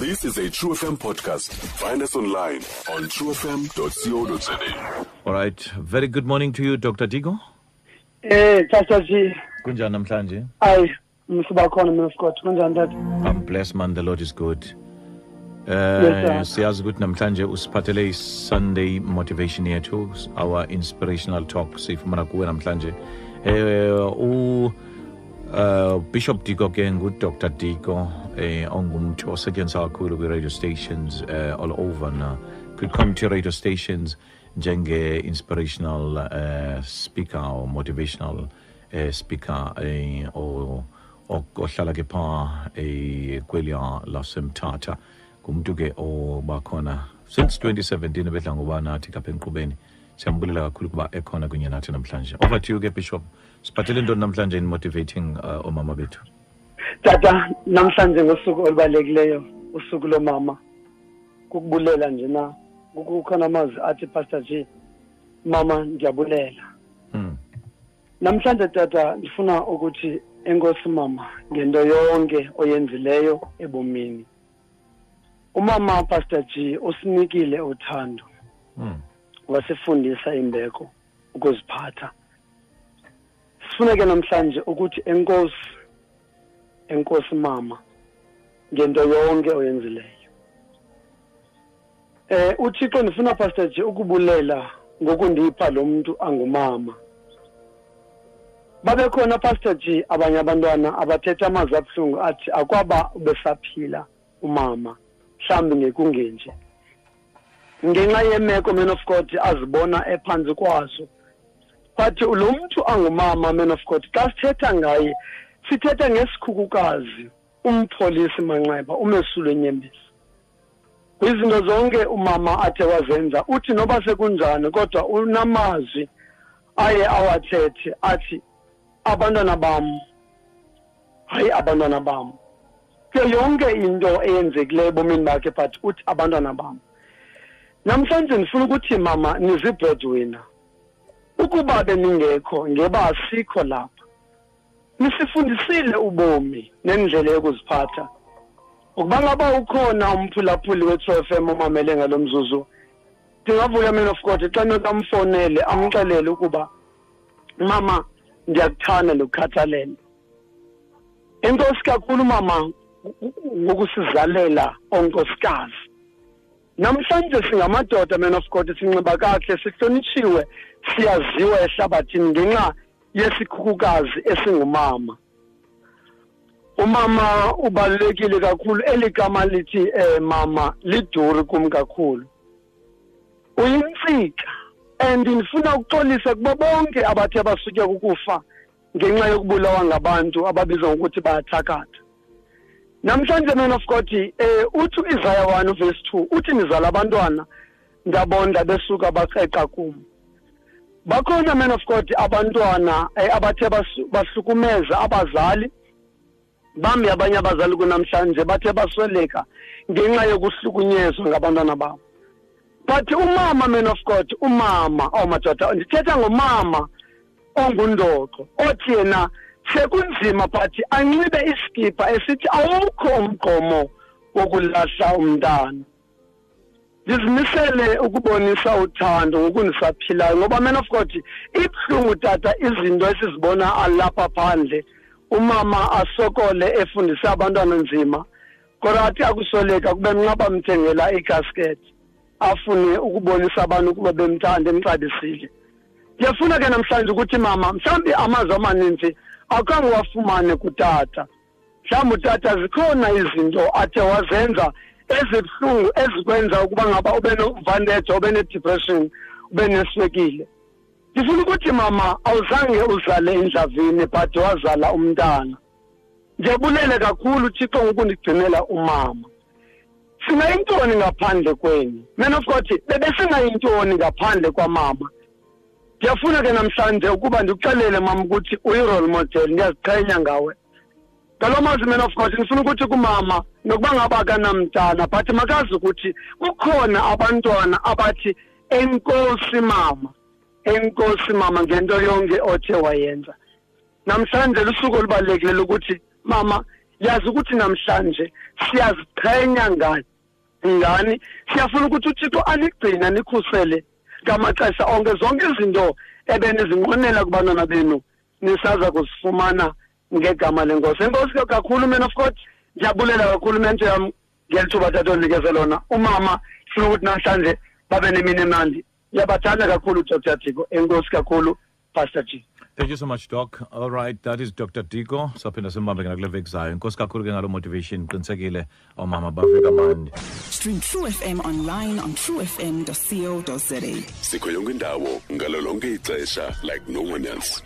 This is a True FM podcast. Find us online on truefm.co.za. All right. Very good morning to you, Dr. Digo. Eh tata ji Kunjani namhlanje? ayi msiba khona mina Scott kunjani tata I'm blessed man, the Lord is good. Yes, Uh, sir. siyazi ukuthi namhlanje usiphathele i-Sunday motivation yethu our inspirational talk siyifumana kuwe namhlanje eh u uh, Bishop Digo ke ngu-Dr. Digo eh ongumntu osetshenziswa kakhulu kwi-radio stations eh, all over na kwi-community radio stations njenge-inspirational uh, speaker or motivational uh, speaker eh, o- o- ohlala ke pha eh, kweliya lasemthatha ngumuntu ke obakhona since 2017 ebedla ngoba nathi kapha enqubeni siyambulela kakhulu ukuba ekhona kunye nathi namhlanje. Over to you ke bishop. Siphathele ntoni namhlanje in motivating uh, omama bethu? Tata namhlanje ngosuku olubalulekileyo usuku lomama kukubulela nje na? Kukhona amazwi athi pastor G mama ndiyabulela mm. namhlanje tata ndifuna ukuthi enkosi mama ngento yonke oyenzileyo ebomini. Umama pastor G usinikile uthando. Mm. Wasifundisa imbeko ukuziphatha. Sifuneke namhlanje ukuthi enkosi enkosi mama ngento yonke oyenzileyo. Eh uthixo ndifuna pastor J ukubulela ngokundipha lo muntu angumama. Babekhona pastor G abanye abantwana abathetha amazwi abuhlungu athi akwaba ubesaphila umama mhlawumbi ngekungenje. Ngenxa yemeko man of god azibona ephansi kwazo but lo muntu angumama man of god xa sithetha ngaye sithetha ngesikhukukazi umpholisi manxeba umesulo enyembezi kwizinto zonke umama athe wazenza uthi noba sekunjani kodwa unamazwi aye awathethe athi abantwana bam hayi abantwana bam. Kuyo yonke into eyenzekileyo ebomini bakhe but uthi abantwana bam. Namhlanje ndifuna ukuthi mama nizibreadwinner ukuba beningekho ngeba asikho lapha. Nisifundisile ubomi nendlela yokuziphatha. Ukuba ngaba ukhona umphulaphuli we-trofm omamele ngalo mzuzu ndingavuya man of god xa nokamfonele amxelele ukuba mama ndiyakuthanda ndikukhathalele. Enkosi kakhulu mama ngokusizalela onkosikazi. Namhlanje singamadoda man of god sinxiba kakuhle sihlonitshiwe siyaziwa ehlabathini ngenxa yesikhukukazi esingumama. Umama ubalulekile kakhulu eli gama lithi eh mama liduri kum kakhulu. Uyintsika and ndifuna ukuxolisa kubo bonke abathe basutywa kukufa ngenxa yokubulawa ngabantu ababizwa ngokuthi bayathakatha. Namhlanje man of god eh uthi uIsaiah 1 verse 2 uthi nizala abantwana ndabonda besuka baqeqa kum. Bakhona man of god abantwana eh, abathe bahlukumeza abazali bambi abanye abazali kunamhlanje bathe basweleka ngenxa yokuhlukunyezwa ngabantwana babo. But umama man of god umama oh madoda ndithetha ngomama ongundoqo othi yena sekunzima but anxibe iskipa esithi awukho umgqomo wokulahla umntana. Ndizimisele ukubonisa uthando ngokundisaphilayo ngoba man of god ibuhlungu tata izinto esizibona alapha phandle. Umama asokole efundise abantwana nzima kodwa athi akusweleka kube nxa bamthengela ikasket afune ukubonisa abantu ukuba bemthanda emxabisile ndiyafuna ke namhlanje ukuthi mama mhlawumbi amazwi amaninzi akhange wafumane kutata. Mhlawumbi utata zikhona izinto athe wazenza ezibuhlungu ezikwenza ukuba ngaba ube novanteja ube ne-depression ube neswekile. Ndifuna ukuthi mama awuzange uzale endlavini but wazala umntana. Ndiyabulele kakhulu uthixo ngokundigcinela umama. Singayintoni ngaphandle kwenu? Man of god bebesingayintoni ngaphandle kwamama? Ndiyafuna ke namhlanje ukuba ndikuxelele mama ukuthi uyi-role model ndiyaziqhenya ngawe. Ngalo mazwi man of god ndifuna ukuthi kumama nokuba ngaba akanamntana but makazi ukuthi kukhona abantwana abathi enkosi mama enkosi mama ngento yonke othe wayenza. Namhlanje lusuku olubalulekile ukuthi mama yazi ukuthi namhlanje siyaziqhenya ngani ngani? Siyafuna ukuthi uthixo aligcina nikhusele ngamaxesha onke zonke izinto ebenizinqwenela kubantwana benu nisaza kuzifumana ngegama lenkosi. Enkosi kakhulu man of god ndiyabulela kakhulu mente yam ngelithuba tata ondinikeze lona. Umama sifuna ukuthi namhlanje babe nemini emnandi. Ndiyabathanda kakhulu dr. Diko. Enkosi kakhulu pastor g. Thank you so much doc. All right that is dr. Diko. Saphinda simbambe ke nakule veki zayo. Inkosi kakhulu ke ngalo motivation. Qinisekile omama bafika mandi Stream True FM online on truefm.co.za. sikho yonke indawo ngalo ixesha like no one else